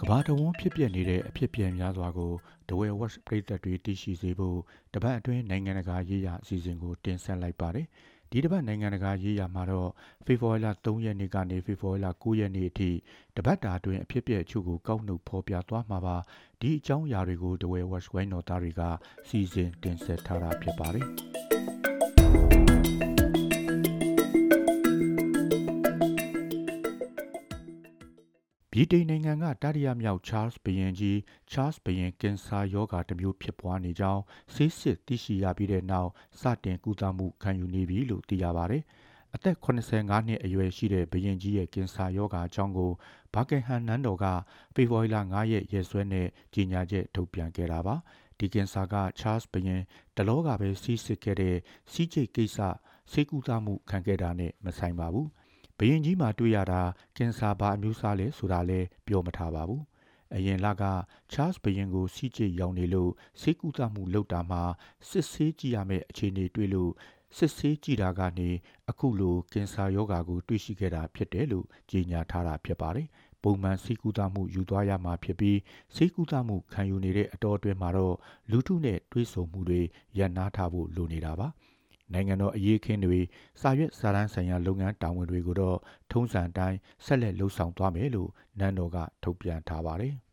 ကဘာတဝန်းဖြစ်ပျက်နေတဲ့အဖြစ်ပြက်များစွာကိုဒဝဲဝက်ပရိသတ်တွေသိရှိစေဖို့တပတ်အတွင်းနိုင်ငံတကာရေးရာအစီအစဉ်ကိုတင်ဆက်လိုက်ပါတယ်။ဒီတပတ်နိုင်ငံတကာရေးရာမှာတော့ဖေဖော်ဝါရီလ3ရက်နေ့ကနေဖေဖော်ဝါရီလ9ရက်နေ့အထိတပတ်တာအတွင်းအဖြစ်ပြက်အချို့ကိုကောက်နှုတ်ဖော်ပြသွားမှာပါ။ဒီအကြောင်းအရာတွေကိုဒဝဲဝက်ဝိုင်းတော်သားတွေကစီစဉ်တင်ဆက်ထားတာဖြစ်ပါတယ်။ တိန်နိုင်ငံကတတိယမြောက်ချားလ်စ်ဘုရင်ကြီးချားလ်စ်ဘုရင်ကင်ဆာရောဂါတစ်မျိုးဖြစ်ပွားနေကြောင်းဆေးစစ်သိရှိရပြီးတဲ့နောက်စတင်ကုသမှုခံယူနေပြီလို့သိရပါတယ်။အသက်85နှစ်အရွယ်ရှိတဲ့ဘုရင်ကြီးရဲ့ကင်ဆာရောဂါအကြောင်းကိုဘာကင်ဟမ်နန်းတော်ကဖေဖော်ဝါရီလ9ရက်ရက်စွဲနဲ့ကြေညာချက်ထုတ်ပြန်ခဲ့တာပါ။ဒီကင်ဆာကချားလ်စ်ဘုရင်တလောကပဲစီးစစ်ခဲ့တဲ့စီးကျိတ်ကိစ္စဆေးကုသမှုခံခဲ့တာနဲ့မဆိုင်ပါဘူး။ ဘရင်ကြီးမှာတွေ့ရတာကင်ဆာဘာအမျိုးအစားလဲဆိုတာလဲပြောမထားပါဘူးအရင်လကချားစ်ဘရင်ကိုစီးကျိတ်ရောင်နေလို့ဆေးကုသမှုလုပ်တာမှာစစ်ဆေးကြည့်ရမယ့်အခြေအနေတွေ့လို့စစ်ဆေးကြည့်တာကနေအခုလိုကင်ဆာရောဂါကိုတွေ့ရှိခဲ့တာဖြစ်တယ်လို့ကြေညာထားတာဖြစ်ပါတယ်ပုံမှန်ဆေးကုသမှုယူသွားရမှာဖြစ်ပြီးဆေးကုသမှုခံယူနေတဲ့အတော်အတွင်းမှာတော့လူထုနဲ့တွေးဆုံမှုတွေရပ်နားထားဖို့လိုနေတာပါ နိုင်ငံတော်အရေးခင်းတွေစာရွက်စာတမ်းဆိုင်ရာလုပ်ငန်းတာဝန်တွေကိုတော့ထုံးစံတိုင်းဆက်လက်လှုပ်ဆောင်သွားမယ်လို့နန်းတော်ကထုတ်ပြန်ထားပါတယ်။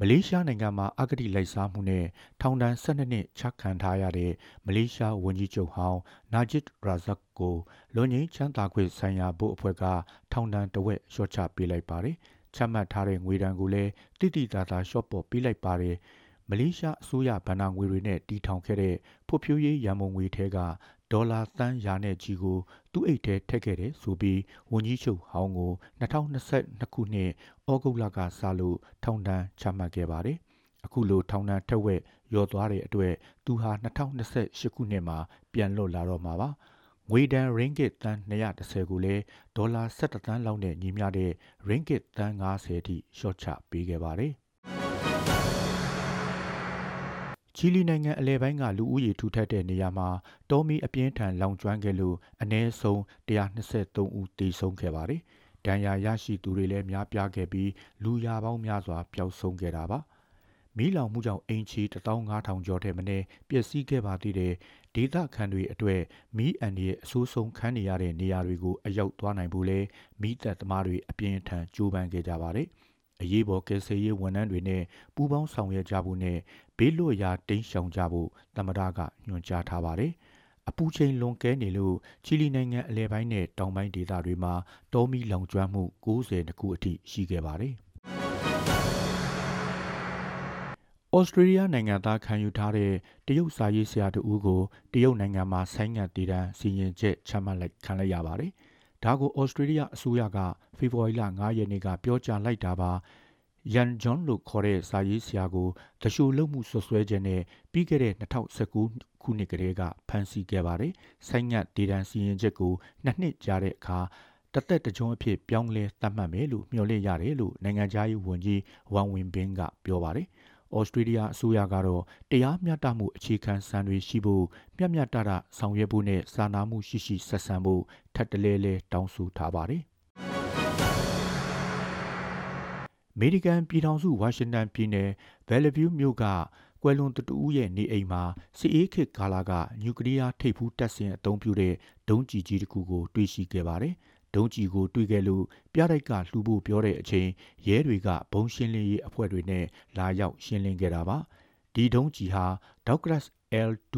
မလေးရှားနိုင်ငံမှာအဂတိလိုက်စားမှုနဲ့ထောင်ဒဏ်12နှစ်ချခံထားရတဲ့မလေးရှားဝန်ကြီးချုပ်ဟောင်းနာဂျစ်ရာဇက်ကိုလွန်ငင်းချမ်းသာခွင့်ဆိုင်ရာဘုတ်အဖွဲ့ကထောင်ဒဏ်တဝက်လျှော့ချပေးလိုက်ပါတယ်။ချမှတ်ထားတဲ့ငွေဒဏ်ကိုလည်းတိတိတသားလျှော့ပေါ့ပေးလိုက်ပါတယ်။ မလေးရှားအစိုးရဘဏ္ဍာငွေတွေနဲ့တီထောင်ခဲ့တဲ့ဖွံ့ဖြိုးရေးရန်ပုံငွေထဲကဒေါ်လာသန်းရာနဲ့ချီကိုသူ့အိတ်ထဲထည့်ခဲ့တယ်ဆိုပြီးဝန်ကြီးချုပ်ဟောင်းကို2022ခုနှစ်ဩဂုတ်လကစလို့ထောင်ဒဏ်ချမှတ်ခဲ့ပါတယ်။အခုလိုထောင်ဒဏ်ထက်ဝက်ရော့သွားတဲ့အတွက်သူဟာ2028ခုနှစ်မှာပြန်လွတ်လာတော့မှာပါ။ငွေဒဏ် ringgit တန်း230ကိုလည်းဒေါ်လာ17တန်းလောက်နဲ့ညီမျှတဲ့ ringgit တန်း90အထိရှော့ချပေးခဲ့ပါတယ်။ ချီလီနိုင်ငံအလဲပိုင်းကလူဦးရေထူထပ်တဲ့နေရာမှာတောမီအပြင်းထန်လောင်ကျွမ်းခဲ့လို့အ ਨੇ ဆုံး123ဦးသေဆုံးခဲ့ပါတယ်။ဒဏ်ရာရရှိသူတွေလည်းများပြားခဲ့ပြီးလူရာပေါင်းများစွာပျောက်ဆုံးခဲ့တာပါ။မီးလောင်မှုကြောင့်အင်ချီ15000ကျော်ထဲမနည်းပျက်စီးခဲ့ပါသေးတယ်။ဒေသခံတွေအတွက်မီးအန်ရဲ့အဆိုးဆုံးခံနေရတဲ့နေရာတွေကိုအရောက်သွားနိုင်ဖို့လဲမီးသက်သမားတွေအပြင်းထန်ကြိုးပမ်းခဲ့ကြပါတယ်။ အရေးပေါ်ကယ်ဆယ်ရေးဝန်ထမ်းတွေနဲ့ပူးပေါင်းဆောင်ရွက်ကြဖို့နဲ့ဘေးလွတ်ရာတိမ်းရှောင်ကြဖို့သမ္မတကညွှန်ကြားထားပါတယ်။အပူချိန်လွန်ကဲနေလို့ချီလီနိုင်ငံအလဲပိုင်းနဲ့တောင်ပိုင်းဒေသတွေမှာတောမီလောင်ကျွမ်းမှု90ခုအထိရှိခဲ့ပါတယ်။ဩစတြေးလျနိုင်ငံသားခံယူထားတဲ့တရုတ်စာရေးဆရာတဦးကိုတရုတ်နိုင်ငံမှာဆိုင်းငံ့တည်တံစီရင်ချက်ချမှတ်လိုက်ခံလိုက်ရပါတယ်။ ဒါကိုဩစတြေးလျအစိုးရကဖေဖော်ဝါရီလ9ရက်နေ့ကပြောကြားလိုက်တာပါယန်ဂျွန်လို့ခေါ်တဲ့စာရေးဆရာကိုတရှိုလုံမှုဆွဆွဲခြင်းနဲ့ပြီးခဲ့တဲ့2019ခုနှစ်ကတည်းကဖမ်းဆီးခဲ့ပါတယ်။ဆိုင်းငံ့ဒေတန်စီရင်ချက်ကိုနှစ်နှစ်ကြာတဲ့အခါတသက်တကြုံအဖြစ်ပြောင်းလဲသတ်မှတ်မယ်လို့မျှော်လင့်ရတယ်လို့နိုင်ငံခြားရေးဝန်ကြီးဝမ်ဝင်ဘင်းကပြောပါတယ်။ ဩစတြေးလျအစိုးရကတော့တရားမျှတမှုအခြေခံစံတွေရှိဖို့မျှမျှတတဆောင်ရွက်ဖို့နဲ့စာနာမှုရှိရှိဆက်ဆံဖို့ထပ်တလဲလဲတောင်းဆိုထားပါတယ်။အမေရိကန်ပြည်ထောင်စုဝါရှင်တန်ပြည်နယ်ဘယ်လ်ဗျူးမြို့ကကွယ်လွန်သူတူရဲ့နေအိမ်မှာစစ်အေးခေတ်ကာလကနျူကလ িয়ার ထိပ်ဖူးတပ်ဆင်အသုံးပြုတဲ့ဒုံးကျည်ကြီးတစ်ခုကိုတွေ့ရှိခဲ့ပါတယ်။ ဒုံးကျည်ကိုတွေ့ခဲ့လို့ပြတိုက်ကလှူဖို့ပြောတဲ့အချိန်ရဲတွေကဘုံရှင်းလင်းရေးအဖွဲ့တွေနဲ့လာရောက်ရှင်းလင်းခဲ့တာပါဒီဒုံးကျည်ဟာ Douglas L2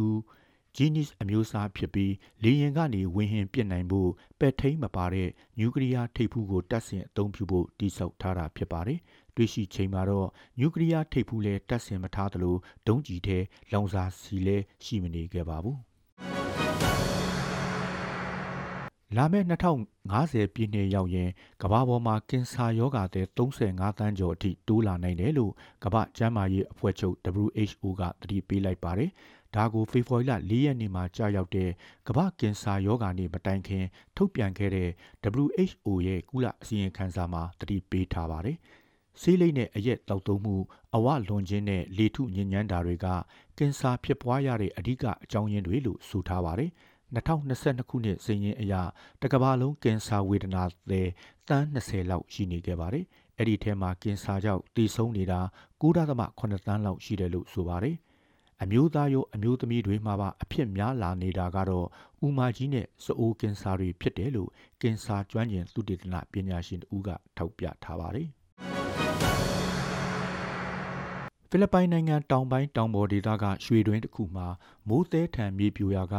Genius အမျိုးအစားဖြစ်ပြီးလေယာဉ်ကနေဝင်ဟင်ပစ်နိုင်ဖို့ပက်ထိန်မပါတဲ့နျူကလ িয়ার ထိပ်ဖူးကိုတပ်ဆင်အသုံးပြုဖို့တိစောက်ထားတာဖြစ်ပါတယ်။တွေ့ရှိချိန်မှာတော့နျူကလ িয়ার ထိပ်ဖူးလည်းတပ်ဆင်မထားသလိုဒုံးကျည်ထဲလောင်စာစီလည်းရှိမနေခဲ့ပါဘူး။ လာမယ့်2050ပြည့်နှစ်ရောက်ရင်ကမ္ဘာပေါ်မှာကင်ဆာရောဂါသည်35သန်းကျော်အထိတိုးလာနိုင်တယ်လို့ကမ္ဘာ့ကျန်းမာရေးအဖွဲ့ချုပ် WHO ကသတိပေးလိုက်ပါတယ်။ဒါကိုဖေဖော်ဝါရီလ4ရက်နေ့မှာကြာရောက်တဲ့ကမ္ဘာ့ကင်ဆာရောဂါနေ့မတိုင်ခင်ထုတ်ပြန်ခဲ့တဲ့ WHO ရဲ့ကုလအစည်းအဝေးခန်းစာမှာသတိပေးထားပါတယ်။ဆေးလိပ်နဲ့အရက်တောက်သုံးမှုအဝလွန်ခြင်းနဲ့လေထုညဉ့်ညမ်းတာတွေကကင်ဆာဖြစ်ပွားရတဲ့အဓိကအကြောင်းရင်းတွေလို့ဆိုထားပါတယ်။ 2022ခုနှစ်စည်ရင်အရတကဘာလုံးကင်ဆာဝေဒနာသည်တန်း20လောက်ရှိနေခဲ့ပါတယ်။အဲ့ဒီထဲမှာကင်ဆာကြောင့်တည်ဆုံးနေတာ9.8တန်းလောက်ရှိတယ်လို့ဆိုပါတယ်။အမျိုးသားရောအမျိုးသမီးတွေမှာပါအဖြစ်များလာနေတာကတော့ဥမာကြီးနဲ့စအိုးကင်ဆာတွေဖြစ်တယ်လို့ကင်ဆာကျွမ်းကျင်သုတေသနပညာရှင်တူကထောက်ပြထားပါတယ်။ ဖိလစ်ပိုင်နိုင်ငံတောင်ပိုင်းတောင်ပေါ်ဒေသကရွှေတွင်းတစ်ခုမှာမိုးသဲထန်မြေပြိုရာက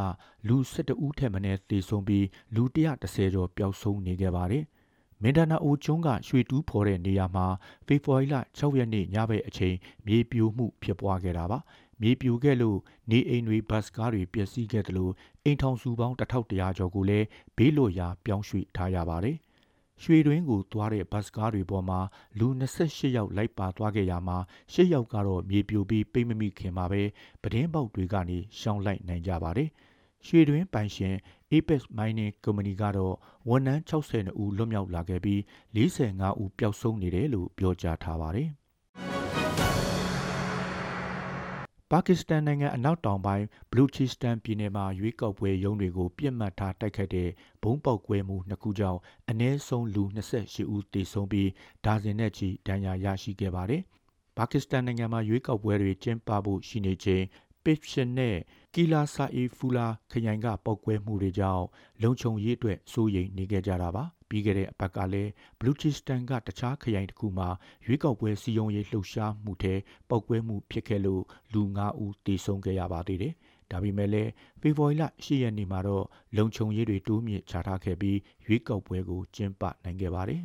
လူ12ဦးထက်မနည်းသေဆုံးပြီးလူ130ကျော်ပျောက်ဆုံးနေခဲ့ပါတယ်။မင်ဒါနာအိုကျွန်းကရွှေတူးဖော်တဲ့နေရာမှာဖေဖော်ဝါရီလ6ရက်နေ့ညဘက်အချိန်မြေပြိုမှုဖြစ်ပွားခဲ့တာပါ။မြေပြိုခဲ့လို့နေအိမ်တွေဘတ်စကားတွေပျက်စီးခဲ့တယ်လို့အိမ်ထောင်စုပေါင်း1100ကျော်ကိုလည်းဘေးလွတ်ရာပြောင်းရွှေ့ထားရပါတယ်။ ရွှေတွင်းကိုသွားတဲ့ဘတ်စကားတွေပေါ်မှာလူ28ယောက်လိုက်ပါသွားခဲ့ရမှာ10ယောက်ကတော့မြေပြိုပြီးပိတ်မမိခင်မှာပဲပဒင်းပေါက်တွေကနေရှောင်းလိုက်နိုင်ကြပါတယ်။ရွှေတွင်းပိုင်ရှင် Apex Mining Company ကတော့ဝန်ထမ်း62ဦးလွတ်မြောက်လာခဲ့ပြီး45ဦးပျောက်ဆုံးနေတယ်လို့ပြောကြားထားပါတယ်။ ပါကစ္စတန်နိုင်ငံအနောက်တောင်ပိုင်းဘလူချီစတန်ပြည်နယ်မှာရွေးကောက်ပွဲရုံးတွေကိုပြစ်မှတ်ထားတိုက်ခတ်တဲ့ဘုံပေါက်ကွဲမှုနှစ်ခုကြောင့်အနည်းဆုံးလူ28ဦးသေဆုံးပြီးဒါဇင်နဲ့ချီဒဏ်ရာရရှိခဲ့ပါတယ်။ပါကစ္စတန်နိုင်ငံမှာရွေးကောက်ပွဲတွေကျင်းပဖို့ရှိနေချိန်ပစ်ရှင်နဲ့ကီလာဆာအီဖူလာခရိုင်ကပောက်ကွဲမှုတွေကြောင့်လုံခြုံရေးအတွက်စိုးရိမ်နေကြတာပါ ပြီးခဲ့တဲ့အပတ်ကလည်းဘလူချီစတန်ကတခြားခရိုင်တစ်ခုမှာ ရွေးကောက်ပွဲစီယုံရေးလှုပ်ရှားမှုထဲ ပောက်ကွဲမှုဖြစ်ခဲ့လို့ လူ9ဦးသေဆုံးခဲ့ရပါသေးတယ် ဒါပေမဲ့လည်း ဖေဖော်ဝါရီလ10ရက်နေ့မှာတော့ လုံခြုံရေးတွေ တိုးမြင့်ချထားခဲ့ပြီး ရွေးကောက်ပွဲကို ကျင်းပနိုင်ခဲ့ပါတယ်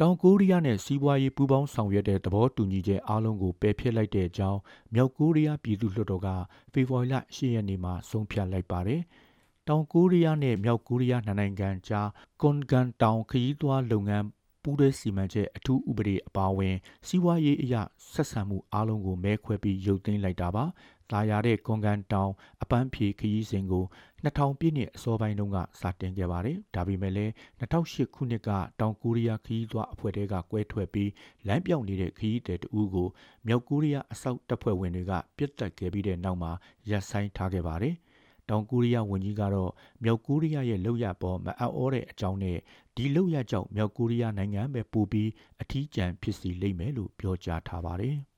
တောင်ကိုရီးယားနဲ့ စီးပွားရေးပူးပေါင်းဆောင်ရွက်တဲ့ သဘောတူညီချက်အားလုံးကို ပယ်ဖျက်လိုက်တဲ့အကြောင်း မြောက်ကိုရီးယား ပြည်သူ့လွှတ်တော်က ဖေဖော်ဝါရီလ10ရက်နေ့မှာ ဆုံးဖြတ်လိုက်ပါတယ်။ တောင်ကိုရီးယားနဲ့မြောက်ကိုရီးယားနှစ်နိုင်ငံကြားကွန်ဂန်တောင်ခရီးသွားလုပ်ငန်းပူးတွဲစီမံချက်အထူးဥပဒေအပါအဝင်စီးပွားရေးအရာဆက်ဆံမှုအားလုံးကိုမဲခွဲပြီးရုပ်သိမ်းလိုက်တာပါ။တာယာတဲ့ကွန်ကန်တောင်အပန်းဖြေခရီးစဉ်ကို2000ပြည့်နှစ်အစောပိုင်းတုန်းကစတင်ခဲ့ပါတယ်။ဒါပေမဲ့လည်း2008ခုနှစ်ကတောင်ကိုရီးယားခရီးသွားအဖွဲ့တွေကကွဲထွက်ပြီးလမ်းပြောင်းနေတဲ့ခရီးသည်တဦးကိုမြောက်ကိုရီးယားအစောက်တပ်ဖွဲ့ဝင်တွေကပြစ်တက်ခဲ့ပြီးတဲ့နောက်မှာရပ်ဆိုင်းထားခဲ့ပါတယ်။ တောင်ကိုရီးယားဝန်ကြီးကတော့မြောက်ကိုရီးယားရဲ့လုပ်ရပေါ်မအံ့ဩတဲ့အကြောင်းနဲ့ဒီလုပ်ရကြောင့်မြောက်ကိုရီးယားနိုင်ငံပဲပိုပြီးအထီးကျန်ဖြစ်စီလိမ့်မယ်လို့ပြောကြားထားပါတယ်။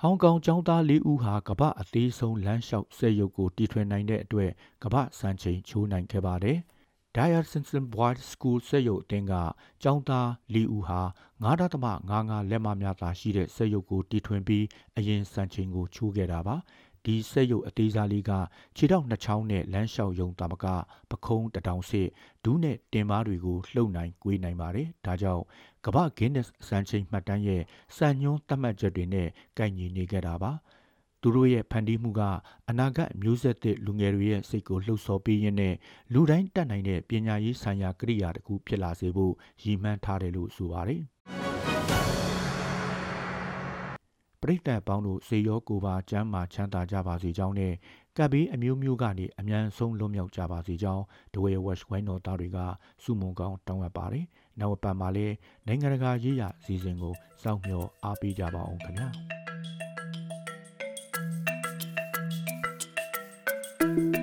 ဟောင်ကောင်ចောင်းသား၄ဦးဟာကမ္ဘာအသေးဆုံးလမ်းလျှောက်ဆက်ရုပ်ကိုတီထွင်နိုင်တဲ့အတွက်ကမ္ဘာစံချိန်ချိုးနိုင်ခဲ့ပါတယ်။ Diocesan Boys School ဆက်ရုပ်အသင်းကကျောင်းသား၄ဦးဟာ9.55လက်မများသာရှိတဲ့ဆက်ရုပ်ကိုတီထွင်ပြီးအရင်စံချိန်ကိုချိုးခဲ့တာပါဒီဆက်ရုပ်အသေးစားလေးကခြေထောက်နှစ်ချောင်းနဲ့လမ်းလျှောက်ယုံတာမကပခုံးတတောင်စစ်ဒူးနဲ့တင်မားတွေကိုလှုပ်နိုင်ကွေးနိုင်ပါတယ်ဒါကြောင့်ကမ္ဘာဂင်းနက်စံချိန်မှတ်တမ်းရဲ့စံညွှန်းသတ်မှတ်ချက်တွေနဲ့ကိုက်ညီနေကြတာပါ သူတို့ရဲ့ဖန်တီးမှုကအနာဂတ်မျိုးဆက်သစ်လူငယ်တွေရဲ့စိတ်ကိုလှုပ်ဆော်ပေးရင်းနဲ့လူတိုင်းတတ်နိုင်တဲ့ပညာရေးဆိုင်ရာကိရိယာတစ်ခုဖြစ်လာစေဖို့ရည်မှန်းထားတယ်လို့ဆိုပါတယ်။ပရိသတ်ပေါင်းတို့စေရောကိုပါကျမ်းမာချမ်းသာကြပါစေကြောင်းနဲ့ကပ်ဘေးအမျိုးမျိုးကနေအမြန်ဆုံးလွတ်မြောက်ကြပါစေကြောင်းဒဝဲဝက်ဝိုင်းတော်သားတွေကစုမုံကောင်းတောင်းအပ်ပါတယ်။နောက်ပတ်မှာလည်းနိုင်ငံတကာရေးရာအစည်းအဝေးကိုစောင့်မျှော်အားပေးကြပါအောင်ခင်ဗျာ။ thank you